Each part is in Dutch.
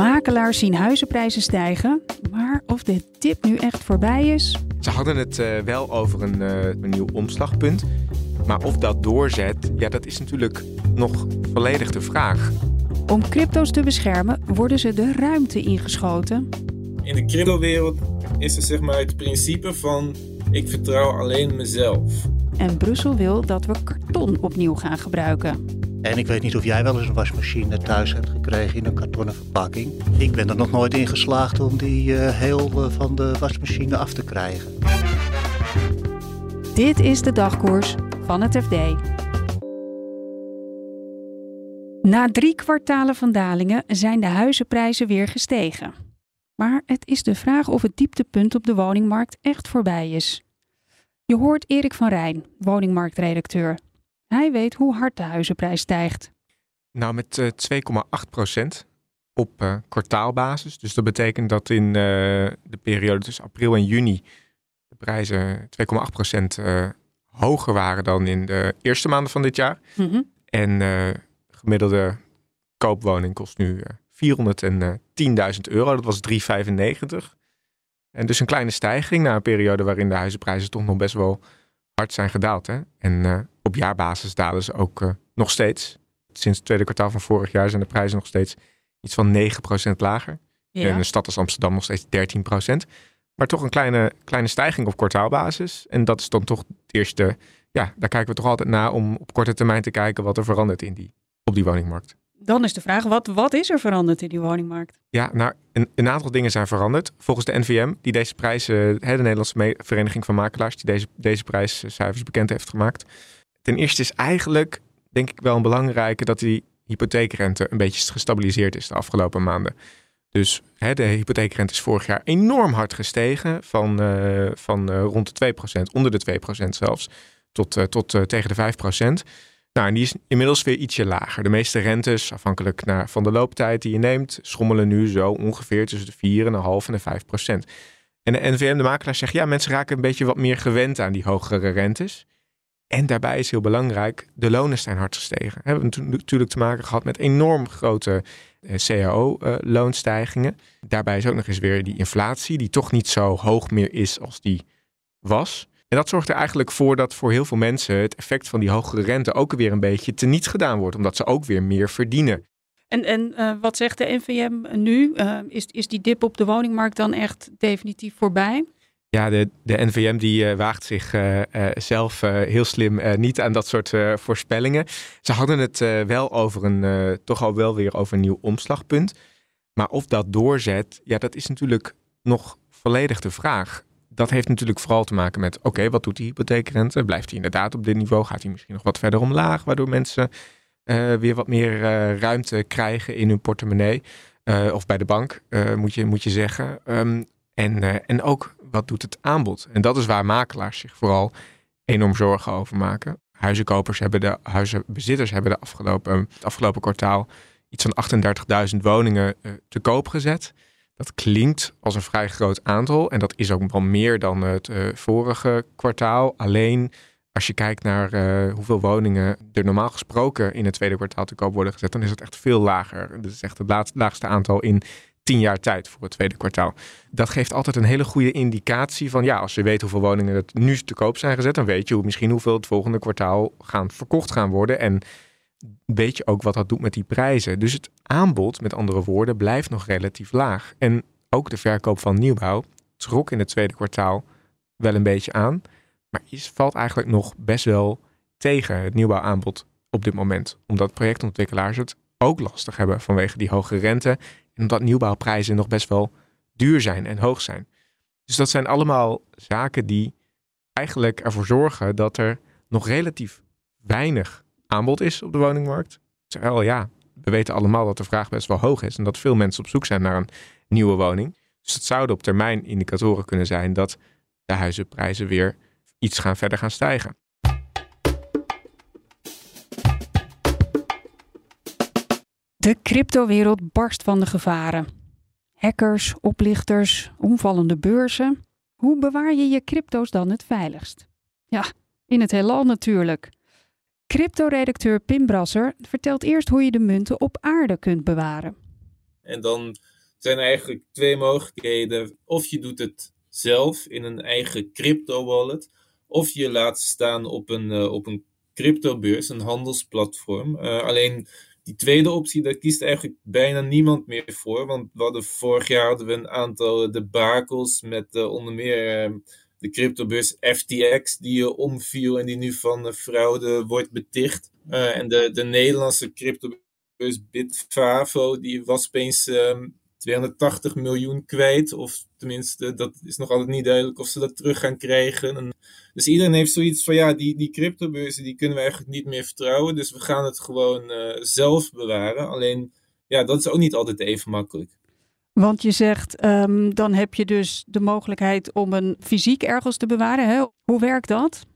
Makelaars zien huizenprijzen stijgen, maar of de tip nu echt voorbij is? Ze hadden het uh, wel over een, uh, een, nieuw omslagpunt. Maar of dat doorzet, ja, dat is natuurlijk nog volledig de vraag. Om crypto's te beschermen worden ze de ruimte ingeschoten. In de cryptowereld is er zeg maar het principe van ik vertrouw alleen mezelf. En Brussel wil dat we karton opnieuw gaan gebruiken. En ik weet niet of jij wel eens een wasmachine thuis hebt gekregen in een kartonnen verpakking. Ik ben er nog nooit in geslaagd om die uh, heel uh, van de wasmachine af te krijgen. Dit is de dagkoers van het FD. Na drie kwartalen van dalingen zijn de huizenprijzen weer gestegen. Maar het is de vraag of het dieptepunt op de woningmarkt echt voorbij is. Je hoort Erik van Rijn, woningmarktredacteur. Hij weet hoe hard de huizenprijs stijgt. Nou, met uh, 2,8 procent op uh, kwartaalbasis. Dus dat betekent dat in uh, de periode tussen april en juni de prijzen 2,8 procent hoger waren dan in de eerste maanden van dit jaar. Mm -hmm. En gemiddelde koopwoning kost nu 410.000 euro. Dat was 3,95. En dus een kleine stijging na een periode waarin de huizenprijzen toch nog best wel hard zijn gedaald. Hè? En op jaarbasis dalen ze ook uh, nog steeds. Sinds het tweede kwartaal van vorig jaar zijn de prijzen nog steeds iets van 9% lager. Ja. In een stad als Amsterdam nog steeds 13%. Maar toch een kleine, kleine stijging op kwartaalbasis. En dat is dan toch het eerste. Ja, daar kijken we toch altijd naar om op korte termijn te kijken wat er verandert in die, op die woningmarkt. Dan is de vraag, wat, wat is er veranderd in die woningmarkt? Ja, nou, een, een aantal dingen zijn veranderd. Volgens de NVM, die deze prijzen, de Nederlandse Vereniging van Makelaars, die deze, deze prijscijfers bekend heeft gemaakt. Ten eerste is eigenlijk, denk ik wel een belangrijke, dat die hypotheekrente een beetje gestabiliseerd is de afgelopen maanden. Dus hè, de hypotheekrente is vorig jaar enorm hard gestegen, van, uh, van uh, rond de 2%, onder de 2% zelfs, tot, uh, tot tegen de 5%. Nou, en die is inmiddels weer ietsje lager. De meeste rentes, afhankelijk naar, van de looptijd die je neemt, schommelen nu zo ongeveer tussen de 4,5 en de 5 procent. En de NVM, de makelaar, zegt ja, mensen raken een beetje wat meer gewend aan die hogere rentes. En daarbij is heel belangrijk, de lonen zijn hard gestegen. We hebben natuurlijk te maken gehad met enorm grote eh, cao-loonstijgingen. Eh, daarbij is ook nog eens weer die inflatie, die toch niet zo hoog meer is als die was. En dat zorgt er eigenlijk voor dat voor heel veel mensen het effect van die hogere rente ook weer een beetje teniet gedaan wordt, omdat ze ook weer meer verdienen. En, en uh, wat zegt de NVM nu? Is, is die dip op de woningmarkt dan echt definitief voorbij? Ja, de, de NVM die uh, waagt zich zelf heel slim niet aan dat soort voorspellingen. Ze hadden het wel over een, toch al wel weer over een nieuw omslagpunt. Maar of dat doorzet, ja, dat is natuurlijk nog volledig de vraag dat heeft natuurlijk vooral te maken met, oké, wat doet die hypotheekrente? Blijft hij inderdaad op dit niveau? Gaat hij misschien nog wat verder omlaag, waardoor mensen weer wat meer ruimte krijgen in hun portemonnee? Of bij de bank, moet, je, moet je zeggen. Um, en, en ook, wat doet het aanbod? En dat is waar makelaars zich vooral enorm zorgen over maken. Huizenkopers hebben de, huizenbezitters hebben de afgelopen, het afgelopen kwartaal iets van 38.000 woningen te koop gezet. Dat klinkt als een vrij groot aantal en dat is ook wel meer dan het uh, vorige kwartaal. Alleen als je kijkt naar hoeveel woningen er normaal gesproken in het tweede kwartaal te koop worden gezet, dan is het echt veel lager. Dat is echt het laagste aantal in tien jaar tijd voor het tweede kwartaal. Dat geeft altijd een hele goede indicatie van ja, als je weet hoeveel woningen er nu te koop zijn gezet, dan weet je hoe, misschien hoeveel het volgende kwartaal gaan verkocht gaan worden. En weet je ook wat dat doet met die prijzen. Dus het aanbod, met andere woorden, blijft nog relatief laag. En ook de verkoop van nieuwbouw trok in het tweede kwartaal wel een beetje aan. Maar is, valt eigenlijk nog best wel tegen het nieuwbouwaanbod op dit moment. Omdat projectontwikkelaars het ook lastig hebben vanwege die hoge rente. Omdat nieuwbouwprijzen nog best wel duur zijn en hoog zijn. Dus dat zijn allemaal zaken die eigenlijk ervoor zorgen dat er nog relatief weinig aanbod is op de woningmarkt. Terwijl ja, we weten allemaal dat de vraag best wel hoog is en dat veel mensen op zoek zijn naar een nieuwe woning. Dus het zouden op termijn indicatoren kunnen zijn dat de huizenprijzen weer iets gaan verder gaan stijgen. De cryptowereld barst van de gevaren. Hackers, oplichters, omvallende beurzen. Hoe bewaar je je crypto's dan het veiligst? Ja, in het heelal natuurlijk. Crypto-redacteur Pim Brasser vertelt eerst hoe je de munten op aarde kunt bewaren. En dan zijn er eigenlijk twee mogelijkheden. Of je doet het zelf in een eigen crypto-wallet, of je laat staan op een, uh, op een cryptobeurs, een handelsplatform. Uh, alleen die tweede optie, daar kiest eigenlijk bijna niemand meer voor. Want we hadden, vorig jaar hadden we een aantal debakels met uh, onder meer de cryptobeurs FTX, die omviel en die nu van fraude wordt beticht. en de, de Nederlandse cryptobeurs Bitfavo, die was opeens 280 miljoen kwijt. Of tenminste, dat is nog altijd niet duidelijk of ze dat terug gaan krijgen. En dus iedereen heeft zoiets van, ja, die, die cryptobeurzen die kunnen we eigenlijk niet meer vertrouwen. Dus we gaan het gewoon uh, zelf bewaren. Alleen, ja, dat is ook niet altijd even makkelijk. Want je zegt, um, dan heb je dus de mogelijkheid om een fysiek ergens te bewaren. Hè? Hoe werkt dat?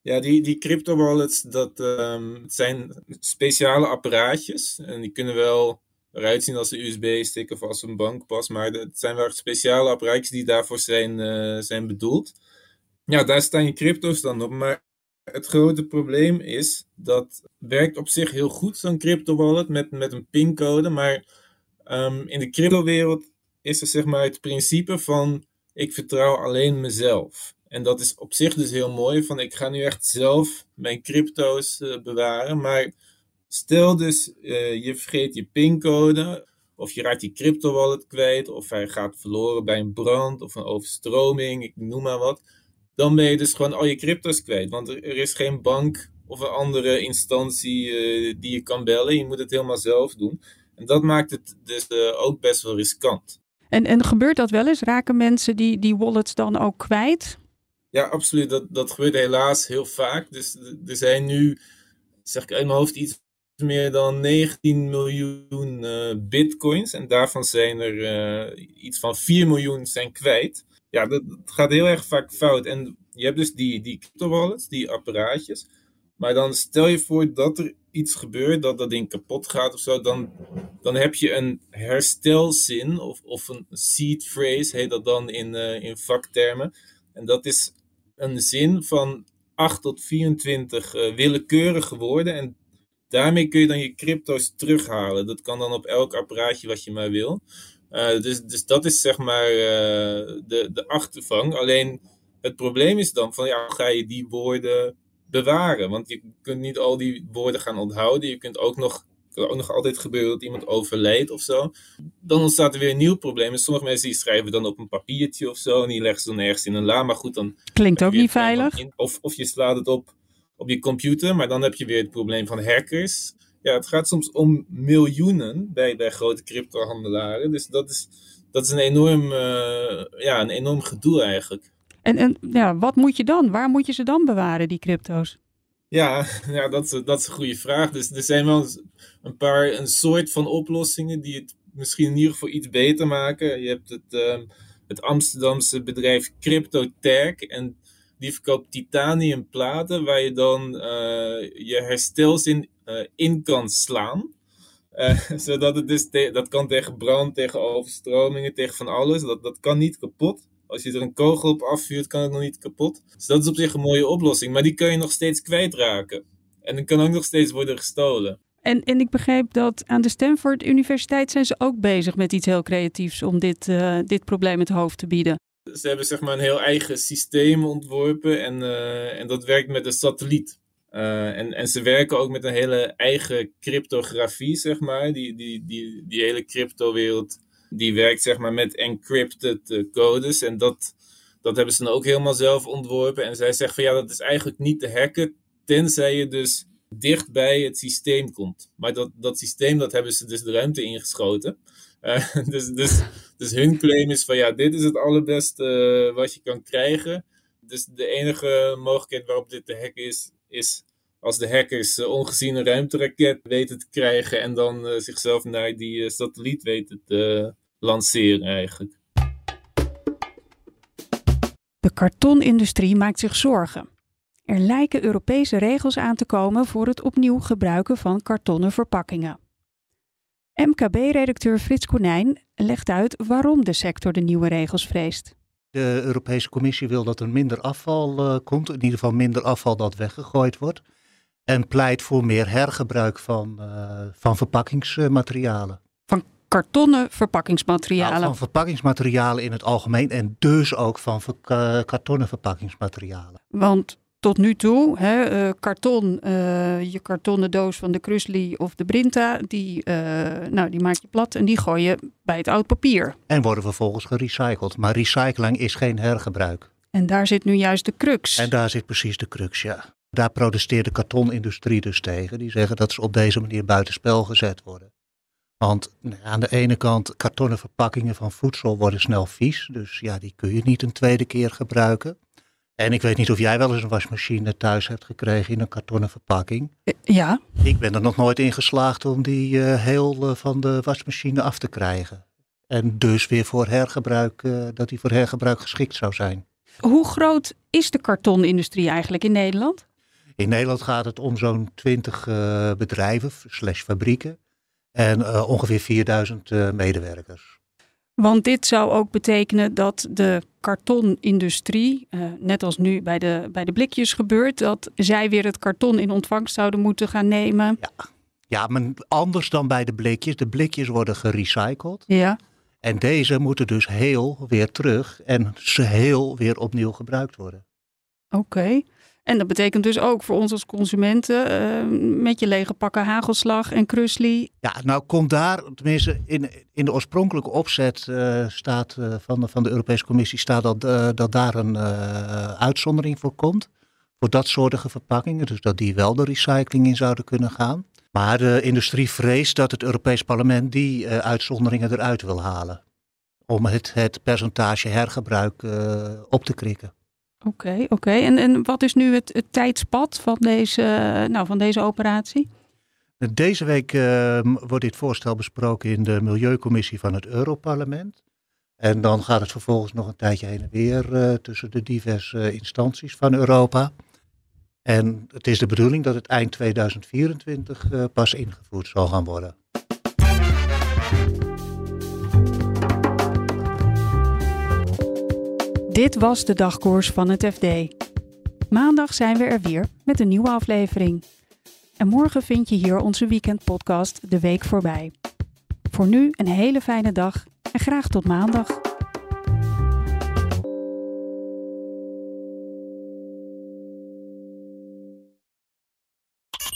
Ja, die, die crypto wallets, dat um, zijn speciale apparaatjes. En die kunnen wel eruit zien als een USB-stick of als een bankpas. Maar het zijn wel speciale apparaatjes die daarvoor zijn, uh, zijn bedoeld. Ja, daar staan je crypto's dan op. Maar het grote probleem is, dat werkt op zich heel goed, zo'n crypto-wallet met, met een pincode. Maar um, in de crypto-wereld is er zeg maar het principe van, ik vertrouw alleen mezelf. En dat is op zich dus heel mooi, van ik ga nu echt zelf mijn crypto's uh, bewaren. Maar Stel dus, uh, je vergeet je pincode, of je raakt je crypto wallet kwijt, of hij gaat verloren bij een brand of een overstroming, ik noem maar wat. Dan ben je dus gewoon al je crypto's kwijt. Want er, er is geen bank of een andere instantie uh, die je kan bellen. Je moet het helemaal zelf doen. En dat maakt het dus uh, ook best wel riskant. En, en gebeurt dat wel eens? Raken mensen die, die wallets dan ook kwijt? Ja, absoluut. Dat, dat gebeurt helaas heel vaak. Dus er zijn nu, zeg ik uit mijn hoofd, iets meer dan 19 miljoen uh, bitcoins. En daarvan zijn er uh, iets van 4 miljoen zijn kwijt. Ja, dat, gaat heel erg vaak fout. En je hebt dus die, die crypto wallets, die apparaatjes. Maar dan stel je voor dat er iets gebeurt, dat dat ding kapot gaat of zo. Dan, dan heb je een herstelzin of, of een seed phrase, heet dat dan in, uh, in vaktermen. En dat is een zin van 8 tot 24 willekeurige woorden. En daarmee kun je dan je crypto's terughalen. Dat kan dan op elk apparaatje wat je maar wil. Uh, dus, dus dat is zeg maar uh, de, de achtervang. Alleen het probleem is dan van ja, ga je die woorden bewaren? Want je kunt niet al die woorden gaan onthouden. Je kunt ook nog kan ook nog altijd gebeuren dat iemand overlijdt of zo. Dan ontstaat er weer een nieuw probleem. En sommige mensen die schrijven dan op een papiertje of zo. En die leggen ze dan ergens in een la. Maar goed, dan. Klinkt ook niet veilig. In, of, of je slaat het op op je computer, maar dan heb je weer het probleem van hackers. Ja, het gaat soms om miljoenen bij, bij grote cryptohandelaren. Dus dat is, dat is een, enorm, uh, ja, een enorm gedoe eigenlijk. En, en ja, wat moet je dan? Waar moet je ze dan bewaren, die crypto's? Ja, ja dat, is, dat is een goede vraag. Dus er zijn wel een paar, een soort van oplossingen die het misschien in ieder geval iets beter maken. Je hebt het, uh, het Amsterdamse bedrijf CryptoTerk. En die verkoopt titaniumplaten waar je dan uh, je herstelzin uh, in kan slaan. Uh, zodat het dus dat kan tegen brand, tegen overstromingen, tegen van alles. Dat, dat kan niet kapot. Als je er een kogel op afvuurt, kan het nog niet kapot. Dus dat is op zich een mooie oplossing. Maar die kan je nog steeds kwijtraken. En dan kan ook nog steeds worden gestolen. En, en ik begreep dat aan de Stanford Universiteit zijn ze ook bezig met iets heel creatiefs om dit, dit probleem het hoofd te bieden. Ze hebben zeg maar een heel eigen systeem ontworpen en, uh, en dat werkt met een satelliet. Uh, en, en ze werken ook met een hele eigen cryptografie, zeg maar. Die, die, die, die hele cryptowereld, die werkt zeg maar met encrypted uh, codes. En dat, dat hebben ze dan ook helemaal zelf ontworpen. En zij zeggen van ja, dat is eigenlijk niet te hacken, tenzij je dus dicht bij het systeem komt. Maar dat, dat systeem, dat hebben ze dus de ruimte ingeschoten. Dus, dus, dus hun claim is van ja, dit is het allerbeste uh, wat je kan krijgen. Dus de enige mogelijkheid waarop dit te hacken is, is als de hackers uh, ongezien een ruimteraket weten te krijgen en dan uh, zichzelf naar die satelliet weten te lanceren eigenlijk. De kartonindustrie maakt zich zorgen. Er lijken Europese regels aan te komen voor het opnieuw gebruiken van kartonnen verpakkingen. MKB-redacteur Frits Konijn legt uit waarom de sector de nieuwe regels vreest. De Europese Commissie wil dat er minder afval uh, komt, in ieder geval minder afval dat weggegooid wordt. En pleit voor meer hergebruik van, uh, van verpakkingsmaterialen. Van kartonnen verpakkingsmaterialen? Nou, van verpakkingsmaterialen in het algemeen en dus ook van ver kartonnen verpakkingsmaterialen. Want tot nu toe, hè, uh, karton, uh, je kartonnen doos van de Krusli of de Brinta, die, uh, nou, die maak je plat en die gooi je bij het oud papier. En worden vervolgens gerecycled. Maar recycling is geen hergebruik. En daar zit nu juist de crux. En daar zit precies de crux, ja. Daar protesteert de kartonindustrie dus tegen. Die zeggen dat ze op deze manier buitenspel gezet worden. Want nou, aan de ene kant, kartonnen verpakkingen van voedsel worden snel vies. Dus ja, die kun je niet een tweede keer gebruiken. En ik weet niet of jij wel eens een wasmachine thuis hebt gekregen in een kartonnen verpakking. Ja. Ik ben er nog nooit in geslaagd om die uh, heel uh, van de wasmachine af te krijgen. En dus weer voor hergebruik, uh, dat die voor hergebruik geschikt zou zijn. Hoe groot is de kartonindustrie eigenlijk in Nederland? In Nederland gaat het om zo'n 20 bedrijven slash fabrieken en ongeveer 4000 medewerkers. Want dit zou ook betekenen dat de kartonindustrie, uh, net als nu bij de, bij de blikjes gebeurt, dat zij weer het karton in ontvangst zouden moeten gaan nemen. Ja. ja, maar anders dan bij de blikjes. De blikjes worden gerecycled. Ja. En deze moeten dus heel weer terug en ze heel weer opnieuw gebruikt worden. Oké. Okay. En dat betekent dus ook voor ons als consumenten uh, met je lege pakken hagelslag en krusli. Ja, nou komt daar, tenminste in, in de oorspronkelijke opzet uh, staat, uh, van, de, van de Europese Commissie staat dat, dat daar een uitzondering voor komt. Voor dat soortige verpakkingen, dus dat die wel de recycling in zouden kunnen gaan. Maar de industrie vreest dat het Europees Parlement die uitzonderingen eruit wil halen. Om het, het percentage hergebruik op te krikken. Oké, oké. En, en wat is nu het, tijdspad van deze, nou, van deze operatie? Deze week uh, wordt dit voorstel besproken in de Milieucommissie van het Europarlement. En dan gaat het vervolgens nog een tijdje heen en weer uh, tussen de diverse instanties van Europa. En het is de bedoeling dat het eind 2024 uh, pas ingevoerd zal gaan worden. Dit was de dagkoers van het FD. Maandag zijn we er weer met een nieuwe aflevering. En morgen vind je hier onze weekendpodcast De Week voorbij. Voor nu een hele fijne dag en graag tot maandag.